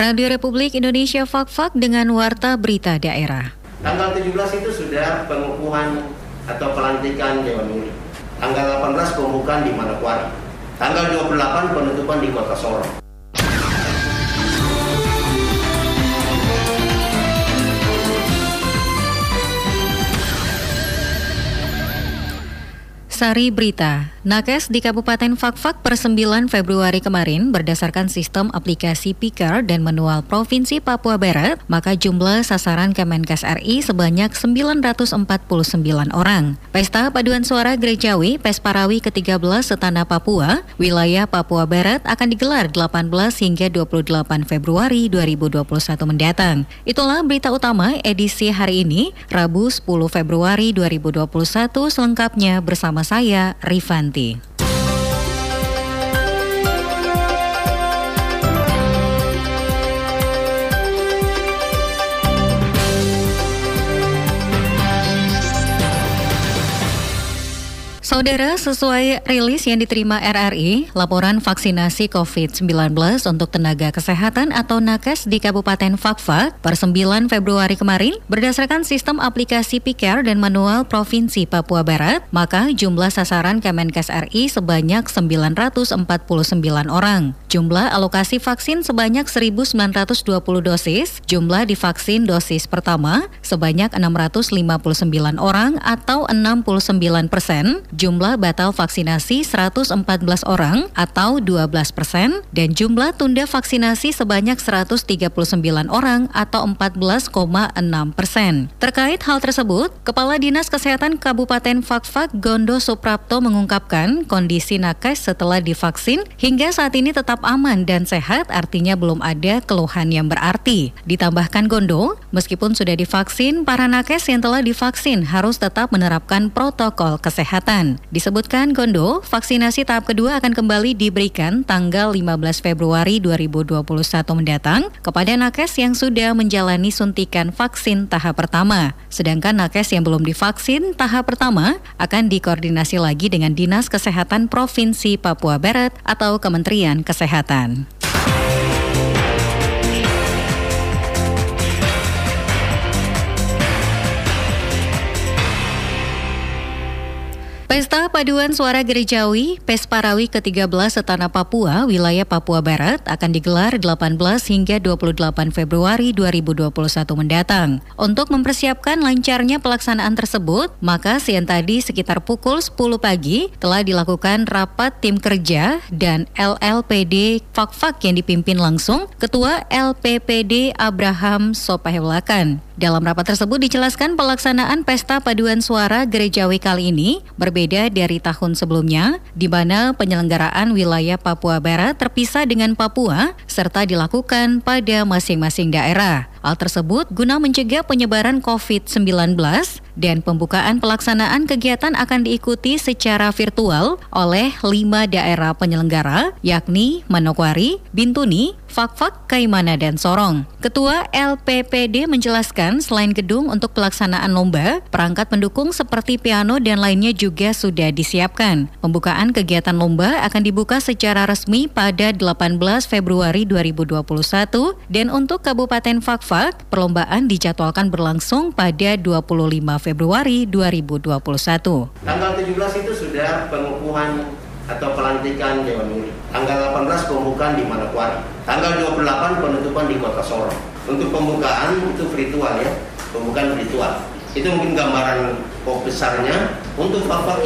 Radio Republik Indonesia Fak-Fak dengan Warta Berita Daerah. Tanggal 17 itu sudah pengukuhan atau pelantikan Dewan Uli. Tanggal 18 pembukaan di Manokwari. Tanggal 28 penutupan di Kota Sorong. Sari Berita, Nakes di Kabupaten Fakfak per 9 Februari kemarin berdasarkan sistem aplikasi Piker dan manual Provinsi Papua Barat, maka jumlah sasaran Kemenkes RI sebanyak 949 orang. Pesta Paduan Suara Gerejawi Pesparawi ke-13 Setana Papua, wilayah Papua Barat akan digelar 18 hingga 28 Februari 2021 mendatang. Itulah berita utama edisi hari ini, Rabu 10 Februari 2021 selengkapnya bersama saya Rifanti. Saudara, sesuai rilis yang diterima RRI, laporan vaksinasi COVID-19 untuk tenaga kesehatan atau nakes di Kabupaten Fakfak per 9 Februari kemarin berdasarkan sistem aplikasi Piker dan manual Provinsi Papua Barat, maka jumlah sasaran Kemenkes RI sebanyak 949 orang. Jumlah alokasi vaksin sebanyak 1.920 dosis, jumlah divaksin dosis pertama sebanyak 659 orang atau 69 persen, jumlah batal vaksinasi 114 orang atau 12 persen dan jumlah tunda vaksinasi sebanyak 139 orang atau 14,6 persen. Terkait hal tersebut, Kepala Dinas Kesehatan Kabupaten Fakfak Gondo Suprapto mengungkapkan kondisi nakes setelah divaksin hingga saat ini tetap aman dan sehat artinya belum ada keluhan yang berarti. Ditambahkan Gondo, meskipun sudah divaksin, para nakes yang telah divaksin harus tetap menerapkan protokol kesehatan. Disebutkan Gondo, vaksinasi tahap kedua akan kembali diberikan tanggal 15 Februari 2021 mendatang kepada nakes yang sudah menjalani suntikan vaksin tahap pertama. Sedangkan nakes yang belum divaksin tahap pertama akan dikoordinasi lagi dengan Dinas Kesehatan Provinsi Papua Barat atau Kementerian Kesehatan. Pesta Paduan Suara Gerejawi Pesparawi ke-13 Setana Papua, wilayah Papua Barat akan digelar 18 hingga 28 Februari 2021 mendatang. Untuk mempersiapkan lancarnya pelaksanaan tersebut, maka siang tadi sekitar pukul 10 pagi telah dilakukan rapat tim kerja dan LLPD Fakfak yang dipimpin langsung Ketua LPPD Abraham Sopahewlakan. Dalam rapat tersebut dijelaskan pelaksanaan Pesta Paduan Suara Gerejawi kali ini berbeda dari tahun sebelumnya, di mana penyelenggaraan wilayah Papua Barat terpisah dengan Papua serta dilakukan pada masing-masing daerah. Hal tersebut guna mencegah penyebaran COVID-19 dan pembukaan pelaksanaan kegiatan akan diikuti secara virtual oleh lima daerah penyelenggara, yakni Manokwari, Bintuni, Fakfak, Kaimana, dan Sorong. Ketua LPPD menjelaskan selain gedung untuk pelaksanaan lomba, perangkat pendukung seperti piano dan lainnya juga sudah disiapkan. Pembukaan kegiatan lomba akan dibuka secara resmi pada 18 Februari 2021 dan untuk Kabupaten Fakfak Fak, perlombaan dijadwalkan berlangsung pada 25 Februari 2021. Tanggal 17 itu sudah pengukuhan atau pelantikan Dewan Uli. Tanggal 18 pembukaan di Manokwari. Tanggal 28 penutupan di Kota Sorong. Untuk pembukaan itu virtual ya, pembukaan virtual. Itu mungkin gambaran kok besarnya untuk Bapak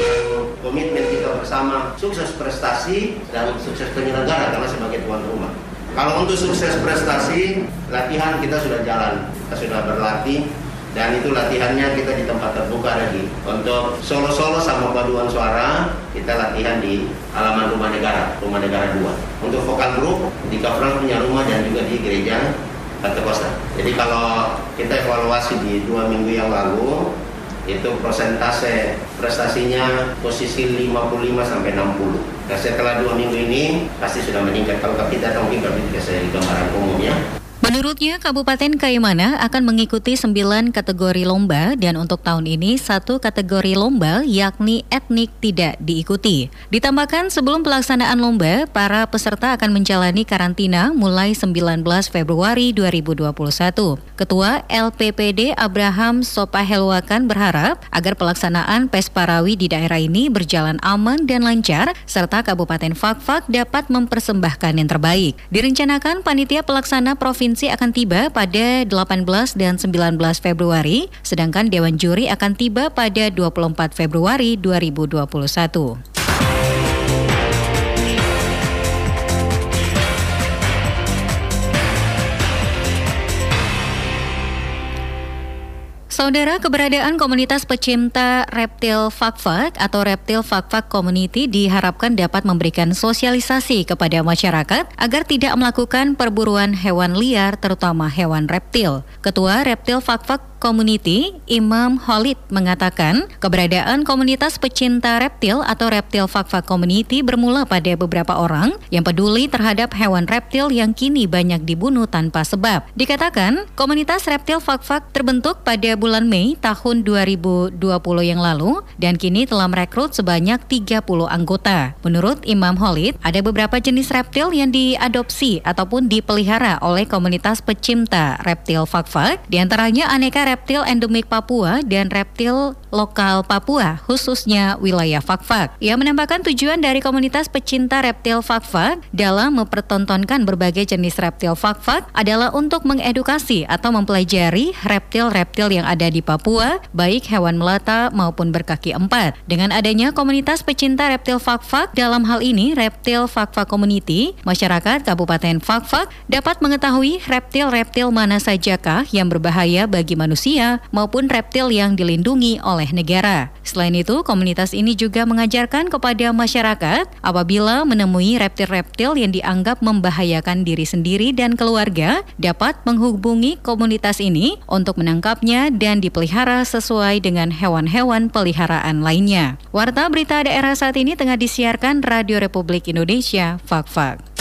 komitmen kita bersama sukses prestasi dan sukses penyelenggara karena sebagai tuan rumah. Kalau untuk sukses prestasi, latihan kita sudah jalan, kita sudah berlatih dan itu latihannya kita di tempat terbuka lagi. Untuk solo-solo sama paduan suara, kita latihan di halaman rumah negara, rumah negara 2. Untuk vokal grup, di Kafran punya rumah dan juga di gereja Pentekosta. Jadi kalau kita evaluasi di dua minggu yang lalu, itu persentase prestasinya posisi 55 sampai 60. Nah setelah dua minggu ini pasti sudah meningkat. Kalau kita mungkin bisa di gambaran umumnya Menurutnya, Kabupaten Kaimana akan mengikuti sembilan kategori lomba dan untuk tahun ini satu kategori lomba yakni etnik tidak diikuti. Ditambahkan sebelum pelaksanaan lomba, para peserta akan menjalani karantina mulai 19 Februari 2021. Ketua LPPD Abraham Sopahelwakan berharap agar pelaksanaan PES Parawi di daerah ini berjalan aman dan lancar serta Kabupaten Fakfak dapat mempersembahkan yang terbaik. Direncanakan panitia pelaksana provinsi provinsi akan tiba pada 18 dan 19 Februari, sedangkan Dewan Juri akan tiba pada 24 Februari 2021. Saudara, keberadaan komunitas pecinta reptil Fakfak atau Reptil Fakfak Community diharapkan dapat memberikan sosialisasi kepada masyarakat agar tidak melakukan perburuan hewan liar terutama hewan reptil. Ketua Reptil Fakfak Community, Imam Holid mengatakan keberadaan komunitas pecinta reptil atau Reptil Fakfak Community bermula pada beberapa orang yang peduli terhadap hewan reptil yang kini banyak dibunuh tanpa sebab. Dikatakan, komunitas Reptil Fakfak terbentuk pada bulan Mei tahun 2020 yang lalu dan kini telah merekrut sebanyak 30 anggota. Menurut Imam Holid, ada beberapa jenis reptil yang diadopsi ataupun dipelihara oleh komunitas pecinta reptil Fakfak, di antaranya aneka reptil endemik Papua dan reptil lokal Papua, khususnya wilayah Fakfak. Ia menambahkan tujuan dari komunitas pecinta reptil Fakfak dalam mempertontonkan berbagai jenis reptil Fakfak adalah untuk mengedukasi atau mempelajari reptil-reptil yang ada di Papua, baik hewan melata maupun berkaki empat. Dengan adanya komunitas pecinta reptil Fakfak, dalam hal ini reptil Fakfak Community, masyarakat Kabupaten Fakfak dapat mengetahui reptil-reptil mana sajakah yang berbahaya bagi manusia manusia maupun reptil yang dilindungi oleh negara. Selain itu, komunitas ini juga mengajarkan kepada masyarakat apabila menemui reptil-reptil yang dianggap membahayakan diri sendiri dan keluarga, dapat menghubungi komunitas ini untuk menangkapnya dan dipelihara sesuai dengan hewan-hewan peliharaan lainnya. Warta berita daerah saat ini tengah disiarkan Radio Republik Indonesia, Fak-Fak.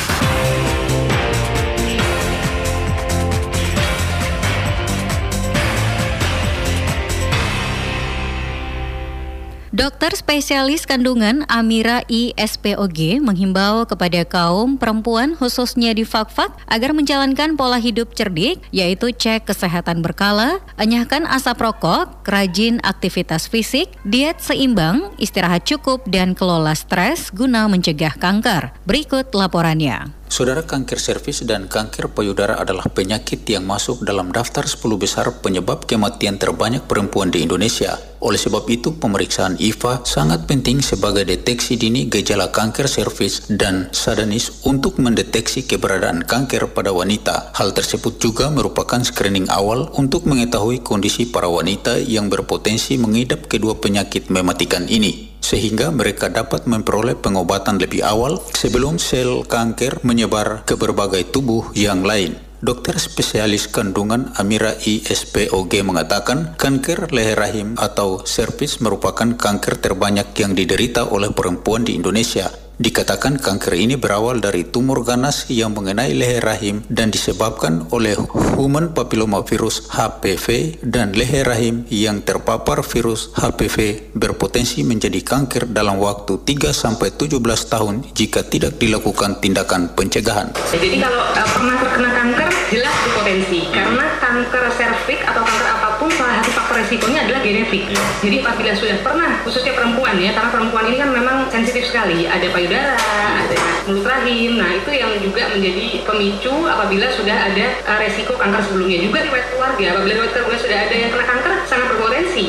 Dokter spesialis kandungan Amira ISPOG menghimbau kepada kaum perempuan khususnya di Fakfak agar menjalankan pola hidup cerdik yaitu cek kesehatan berkala, enyahkan asap rokok, rajin aktivitas fisik, diet seimbang, istirahat cukup dan kelola stres guna mencegah kanker. Berikut laporannya. Saudara kanker servis dan kanker payudara adalah penyakit yang masuk dalam daftar 10 besar penyebab kematian terbanyak perempuan di Indonesia. Oleh sebab itu, pemeriksaan IFA sangat penting sebagai deteksi dini gejala kanker servis dan sadanis untuk mendeteksi keberadaan kanker pada wanita. Hal tersebut juga merupakan screening awal untuk mengetahui kondisi para wanita yang berpotensi mengidap kedua penyakit mematikan ini sehingga mereka dapat memperoleh pengobatan lebih awal sebelum sel kanker menyebar ke berbagai tubuh yang lain. Dokter spesialis kandungan Amira ISPOG mengatakan kanker leher rahim atau servis merupakan kanker terbanyak yang diderita oleh perempuan di Indonesia Dikatakan kanker ini berawal dari tumor ganas yang mengenai leher rahim dan disebabkan oleh human papillomavirus HPV dan leher rahim yang terpapar virus HPV berpotensi menjadi kanker dalam waktu 3 sampai 17 tahun jika tidak dilakukan tindakan pencegahan. Jadi kalau uh, pernah terkena kanker jelas berpotensi karena kanker serviks atau kanker apa pun salah satu faktor resikonya adalah genetik. Jadi apabila sudah pernah khususnya perempuan ya karena perempuan ini kan memang sensitif sekali ada payudara, ada mulut rahim. Nah, itu yang juga menjadi pemicu apabila sudah ada uh, resiko kanker sebelumnya. Juga riwayat keluarga, apabila riwayat keluarga sudah ada yang kena kanker sangat berpotensi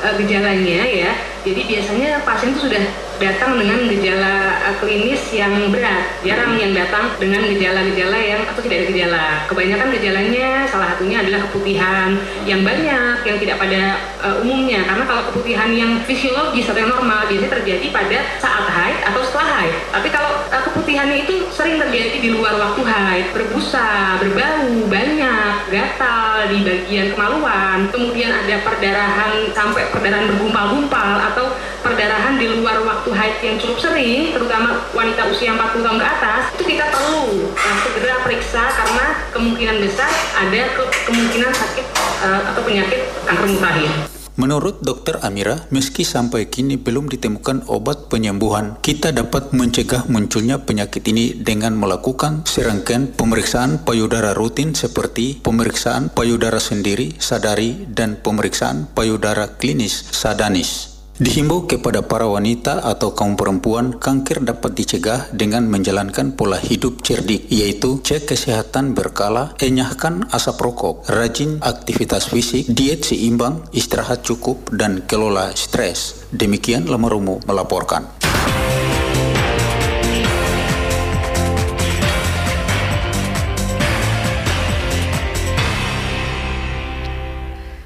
uh, gejalanya ya. Jadi biasanya pasien itu sudah datang dengan gejala uh, klinis yang berat. Jarang yang datang dengan gejala-gejala yang atau tidak ada gejala. Kebanyakan gejalanya salah satunya adalah keputihan yang banyak yang tidak pada uh, umumnya karena kalau keputihan yang fisiologis atau yang normal biasanya terjadi pada saat haid atau setelah haid. Tapi kalau uh, keputihannya itu sering terjadi di luar waktu haid, berbusa, berbau, banyak, gatal di bagian kemaluan, kemudian ada perdarahan sampai perdarahan bergumpal-gumpal atau perdarahan di luar waktu haid yang cukup sering, terutama wanita usia 40 tahun ke atas, itu kita perlu uh, segera periksa karena kemungkinan besar ada ke kemungkinan sakit uh, atau penyakit kanker mutahir. Menurut Dr. Amira, meski sampai kini belum ditemukan obat penyembuhan, kita dapat mencegah munculnya penyakit ini dengan melakukan serangkaian pemeriksaan payudara rutin seperti pemeriksaan payudara sendiri, sadari, dan pemeriksaan payudara klinis, sadanis. Dihimbau kepada para wanita atau kaum perempuan, kanker dapat dicegah dengan menjalankan pola hidup cerdik, yaitu cek kesehatan berkala, enyahkan asap rokok, rajin aktivitas fisik, diet seimbang, istirahat cukup, dan kelola stres. Demikian Lamarumu melaporkan.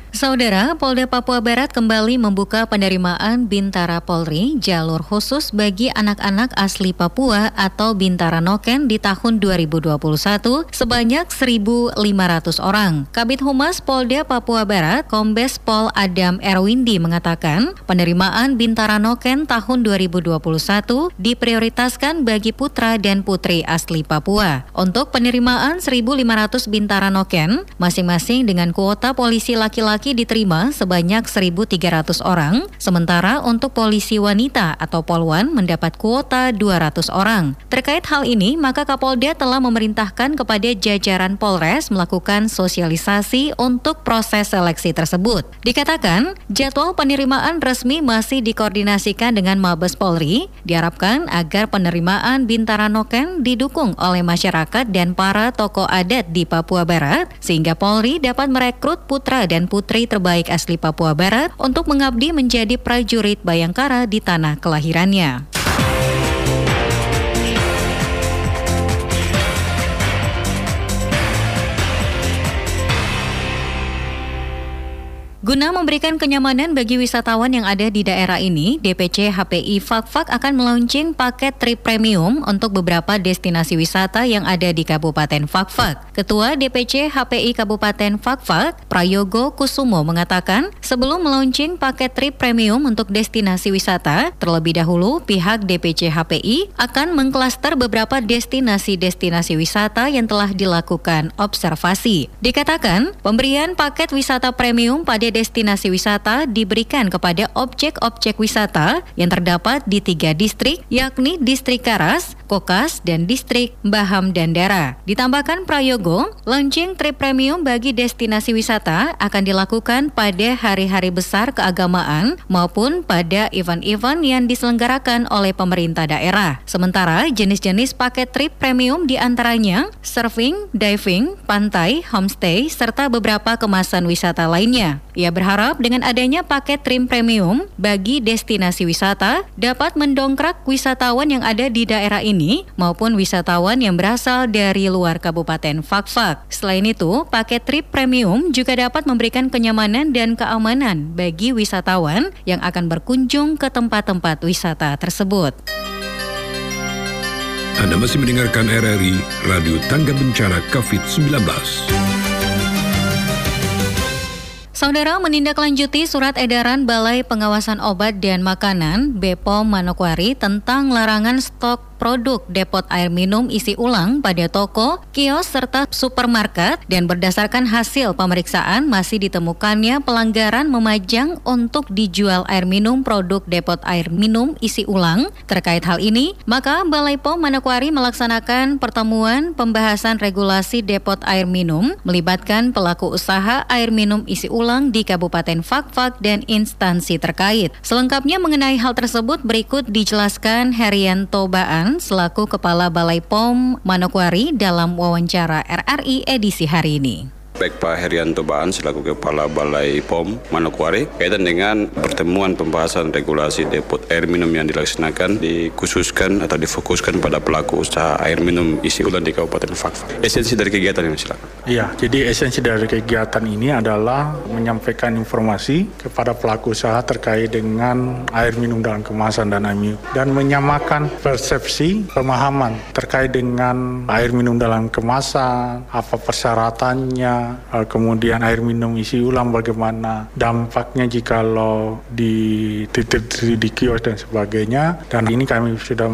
Saudara, Polda Papua Barat kembali membuka penerimaan Bintara Polri jalur khusus bagi anak-anak asli Papua atau Bintara Noken di tahun 2021 sebanyak 1.500 orang. Kabit Humas Polda Papua Barat, Kombes Pol Adam Erwindi mengatakan penerimaan Bintara Noken tahun 2021 diprioritaskan bagi putra dan putri asli Papua. Untuk penerimaan 1.500 Bintara Noken, masing-masing dengan kuota polisi laki-laki laki diterima sebanyak 1.300 orang, sementara untuk polisi wanita atau polwan mendapat kuota 200 orang. Terkait hal ini, maka Kapolda telah memerintahkan kepada jajaran Polres melakukan sosialisasi untuk proses seleksi tersebut. Dikatakan, jadwal penerimaan resmi masih dikoordinasikan dengan Mabes Polri, diharapkan agar penerimaan Bintara Noken didukung oleh masyarakat dan para tokoh adat di Papua Barat, sehingga Polri dapat merekrut putra dan putri putri terbaik asli Papua Barat untuk mengabdi menjadi prajurit Bayangkara di tanah kelahirannya. Guna memberikan kenyamanan bagi wisatawan yang ada di daerah ini, DPC HPI Fakfak akan meluncing paket trip premium untuk beberapa destinasi wisata yang ada di Kabupaten Fakfak. Ketua DPC HPI Kabupaten Fakfak, Prayogo Kusumo mengatakan, sebelum meluncing paket trip premium untuk destinasi wisata, terlebih dahulu pihak DPC HPI akan mengklaster beberapa destinasi-destinasi wisata yang telah dilakukan observasi. Dikatakan, pemberian paket wisata premium pada destinasi wisata diberikan kepada objek-objek wisata yang terdapat di tiga distrik, yakni Distrik Karas, Kokas, dan Distrik Baham dan Dara. Ditambahkan Prayogo, launching trip premium bagi destinasi wisata akan dilakukan pada hari-hari besar keagamaan maupun pada event-event yang diselenggarakan oleh pemerintah daerah. Sementara jenis-jenis paket trip premium di antaranya surfing, diving, pantai, homestay, serta beberapa kemasan wisata lainnya. Berharap dengan adanya paket trim premium bagi destinasi wisata dapat mendongkrak wisatawan yang ada di daerah ini maupun wisatawan yang berasal dari luar Kabupaten Fakfak. Selain itu, paket trip premium juga dapat memberikan kenyamanan dan keamanan bagi wisatawan yang akan berkunjung ke tempat-tempat wisata tersebut. Anda masih mendengarkan RRI Radio Tangga Bencana COVID-19. Saudara menindaklanjuti surat edaran Balai Pengawasan Obat dan Makanan BPOM Manokwari tentang larangan stok produk depot air minum isi ulang pada toko, kios, serta supermarket dan berdasarkan hasil pemeriksaan masih ditemukannya pelanggaran memajang untuk dijual air minum produk depot air minum isi ulang. Terkait hal ini, maka Balai POM Manokwari melaksanakan pertemuan pembahasan regulasi depot air minum melibatkan pelaku usaha air minum isi ulang di Kabupaten Fakfak dan instansi terkait. Selengkapnya mengenai hal tersebut berikut dijelaskan Herianto Baan selaku Kepala Balai POM Manokwari dalam wawancara RRI edisi hari ini. Baik Pak Herianto Baan selaku Kepala Balai POM Manokwari kaitan dengan pertemuan pembahasan regulasi depot air minum yang dilaksanakan dikhususkan atau difokuskan pada pelaku usaha air minum isi ulang di Kabupaten Fakfak. Esensi dari kegiatan ini silakan. Iya, jadi esensi dari kegiatan ini adalah menyampaikan informasi kepada pelaku usaha terkait dengan air minum dalam kemasan dan AMIU dan menyamakan persepsi pemahaman terkait dengan air minum dalam kemasan, apa persyaratannya, eh, kemudian air minum isi ulang bagaimana dampaknya jikalau dititip di kios dan sebagainya. Dan ini kami sudah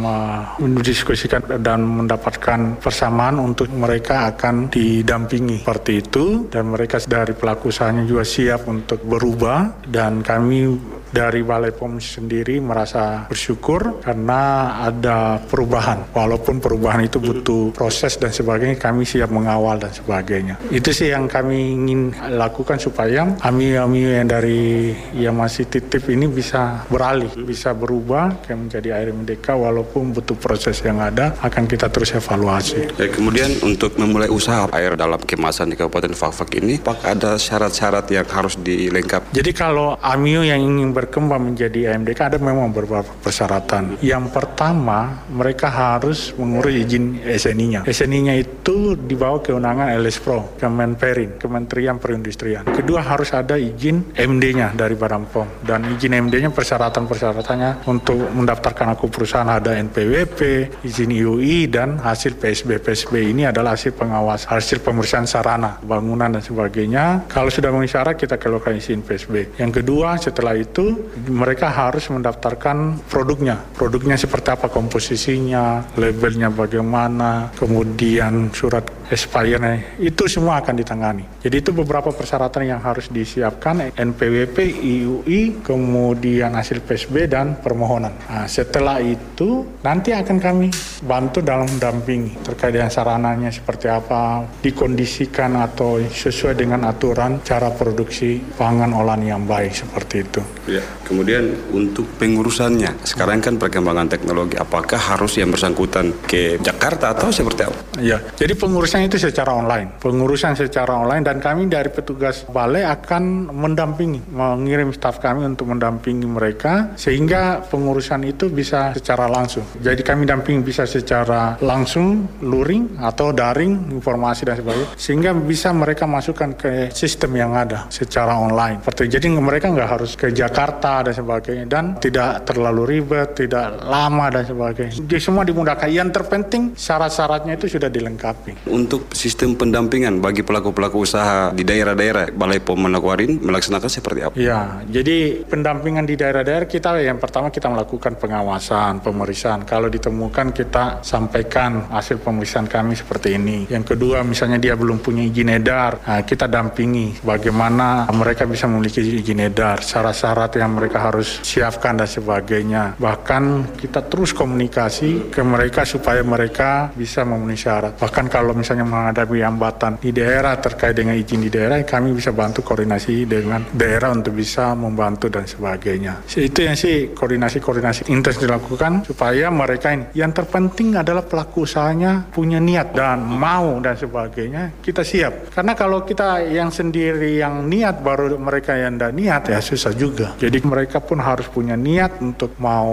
mendiskusikan dan mendapatkan persamaan untuk mereka akan didampingi seperti itu. Dan mereka dari pelaku usahanya juga siap untuk berubah. Dan kami dari Balai POM sendiri merasa bersyukur karena ada perubahan. Walaupun perubahan itu butuh proses dan sebagainya, kami siap mengawal dan sebagainya. Itu sih yang kami ingin lakukan supaya ami-ami yang dari yang masih titip ini bisa beralih, bisa berubah menjadi air merdeka walaupun butuh proses yang ada akan kita terus evaluasi. Ya, kemudian untuk memulai usaha air dalam kemasan di Kabupaten Fakfak ini, apakah ada syarat-syarat yang harus dilengkapi? Jadi kalau AMIO yang ingin ber berkembang menjadi AMDK ada memang beberapa persyaratan. Yang pertama, mereka harus mengurus izin SNI-nya. SNI-nya itu di bawah kewenangan LSPRO, Kemenperin, Kementerian Perindustrian. Kedua, harus ada izin MD-nya dari Badan POM. Dan izin MD-nya persyaratan-persyaratannya untuk mendaftarkan aku perusahaan ada NPWP, izin IUI, dan hasil PSB. PSB ini adalah hasil pengawas, hasil pemeriksaan sarana, bangunan, dan sebagainya. Kalau sudah memenuhi syarat, kita keluarkan izin PSB. Yang kedua, setelah itu mereka harus mendaftarkan produknya. Produknya seperti apa komposisinya, labelnya bagaimana, kemudian surat expirednya itu semua akan ditangani. Jadi itu beberapa persyaratan yang harus disiapkan NPWP, IUI, kemudian hasil PSB dan permohonan. Nah, setelah itu nanti akan kami bantu dalam mendampingi terkait dengan sarananya seperti apa, dikondisikan atau sesuai dengan aturan cara produksi pangan olahan yang baik seperti itu. Ya, kemudian untuk pengurusannya, sekarang kan perkembangan teknologi, apakah harus yang bersangkutan ke Jakarta atau seperti apa? Ya, jadi pengurusan itu secara online, pengurusan secara online dan kami dari petugas balai akan mendampingi, mengirim staf kami untuk mendampingi mereka sehingga pengurusan itu bisa secara langsung. Jadi kami dampingi bisa secara langsung, luring atau daring informasi dan sebagainya, sehingga bisa mereka masukkan ke sistem yang ada secara online. Jadi mereka nggak harus ke Jakarta Jakarta dan sebagainya dan tidak terlalu ribet, tidak lama dan sebagainya. Jadi semua dimudahkan. Yang terpenting syarat-syaratnya itu sudah dilengkapi. Untuk sistem pendampingan bagi pelaku-pelaku usaha di daerah-daerah Balai POM Manokwari melaksanakan seperti apa? Ya, jadi pendampingan di daerah-daerah kita yang pertama kita melakukan pengawasan, pemeriksaan. Kalau ditemukan kita sampaikan hasil pemeriksaan kami seperti ini. Yang kedua misalnya dia belum punya izin edar, nah, kita dampingi bagaimana mereka bisa memiliki izin edar, syarat-syarat syarat yang mereka harus siapkan dan sebagainya. Bahkan kita terus komunikasi ke mereka supaya mereka bisa memenuhi syarat. Bahkan kalau misalnya menghadapi hambatan di daerah terkait dengan izin di daerah, kami bisa bantu koordinasi dengan daerah untuk bisa membantu dan sebagainya. Itu yang sih koordinasi-koordinasi intens dilakukan supaya mereka ini. Yang terpenting adalah pelaku usahanya punya niat dan mau dan sebagainya. Kita siap. Karena kalau kita yang sendiri yang niat baru mereka yang tidak niat ya susah juga. Jadi mereka pun harus punya niat untuk mau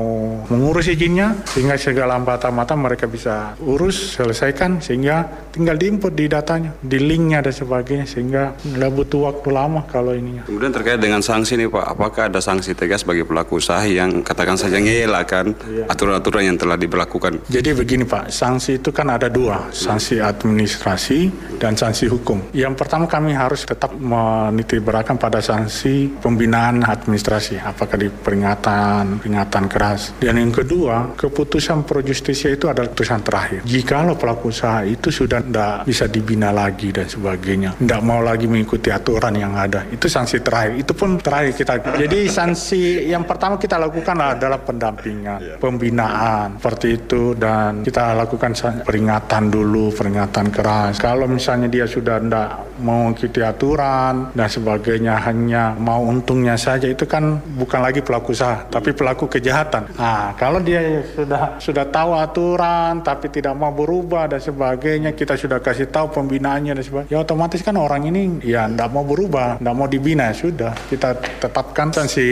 mengurus izinnya sehingga segala hambatan-hambatan mereka bisa urus, selesaikan sehingga tinggal diinput di datanya, di linknya dan sebagainya sehingga nggak butuh waktu lama kalau ininya. Kemudian terkait dengan sanksi nih Pak, apakah ada sanksi tegas bagi pelaku usaha yang katakan saja ngelakkan iya. Aturan-aturan yang telah diberlakukan? Jadi begini Pak, sanksi itu kan ada dua, sanksi administrasi dan sanksi hukum. Yang pertama kami harus tetap menitik beratkan pada sanksi pembinaan administrasi apakah di peringatan, peringatan keras. Dan yang kedua, keputusan pro justisia itu adalah keputusan terakhir. Jika lo pelaku usaha itu sudah tidak bisa dibina lagi dan sebagainya, tidak mau lagi mengikuti aturan yang ada, itu sanksi terakhir. Itu pun terakhir kita. Jadi sanksi yang pertama kita lakukan adalah pendampingan, iya. Pembinaan, seperti itu dan kita lakukan peringatan dulu, peringatan keras. Kalau misalnya dia sudah tidak mengikuti aturan dan sebagainya hanya mau untungnya saja itu kan bukan lagi pelaku usaha tapi pelaku kejahatan. Nah, kalau dia sudah sudah tahu aturan tapi tidak mau berubah dan sebagainya, kita sudah kasih tahu pembinaannya dan sebagainya. Ya otomatis kan orang ini ya tidak mau berubah, tidak mau dibina sudah kita tetapkan sanksi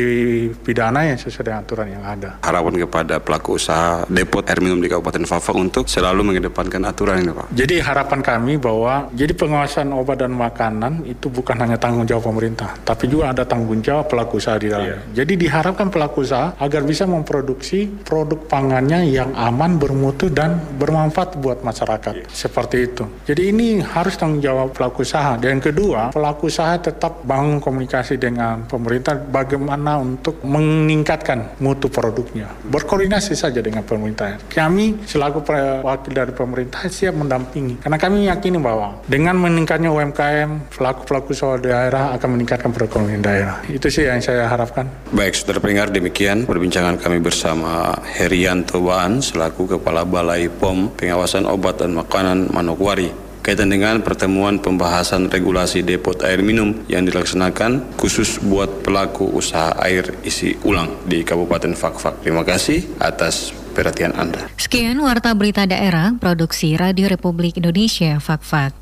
pidana yang sesuai dengan aturan yang ada. Harapan kepada pelaku usaha depot air minum di Kabupaten Fafak untuk selalu mengedepankan aturan ini Pak. Jadi harapan kami bahwa jadi pengawasan obat dan makanan itu bukan hanya tanggung jawab pemerintah, tapi juga ada tanggung jawab pelaku usaha di dalamnya. Yeah. Jadi diharapkan pelaku usaha agar bisa memproduksi produk pangannya yang aman, bermutu dan bermanfaat buat masyarakat. Yeah. Seperti itu. Jadi ini harus tanggung jawab pelaku usaha. Dan yang kedua, pelaku usaha tetap bangun komunikasi dengan pemerintah bagaimana untuk meningkatkan mutu produknya. Berkoordinasi saja dengan pemerintah. Kami selaku wakil dari pemerintah siap mendampingi. Karena kami yakini bahwa dengan meningkatnya UMKM, pelaku-pelaku usaha daerah akan meningkatkan perekonomian daerah. Itu sih yang saya harapkan. Baik, saudara pendengar demikian perbincangan kami bersama Herianto Baan selaku Kepala Balai POM Pengawasan Obat dan Makanan Manokwari kaitan dengan pertemuan pembahasan regulasi depot air minum yang dilaksanakan khusus buat pelaku usaha air isi ulang di Kabupaten Fakfak. Terima kasih atas perhatian Anda. Sekian Warta Berita Daerah, Produksi Radio Republik Indonesia, Fakfak.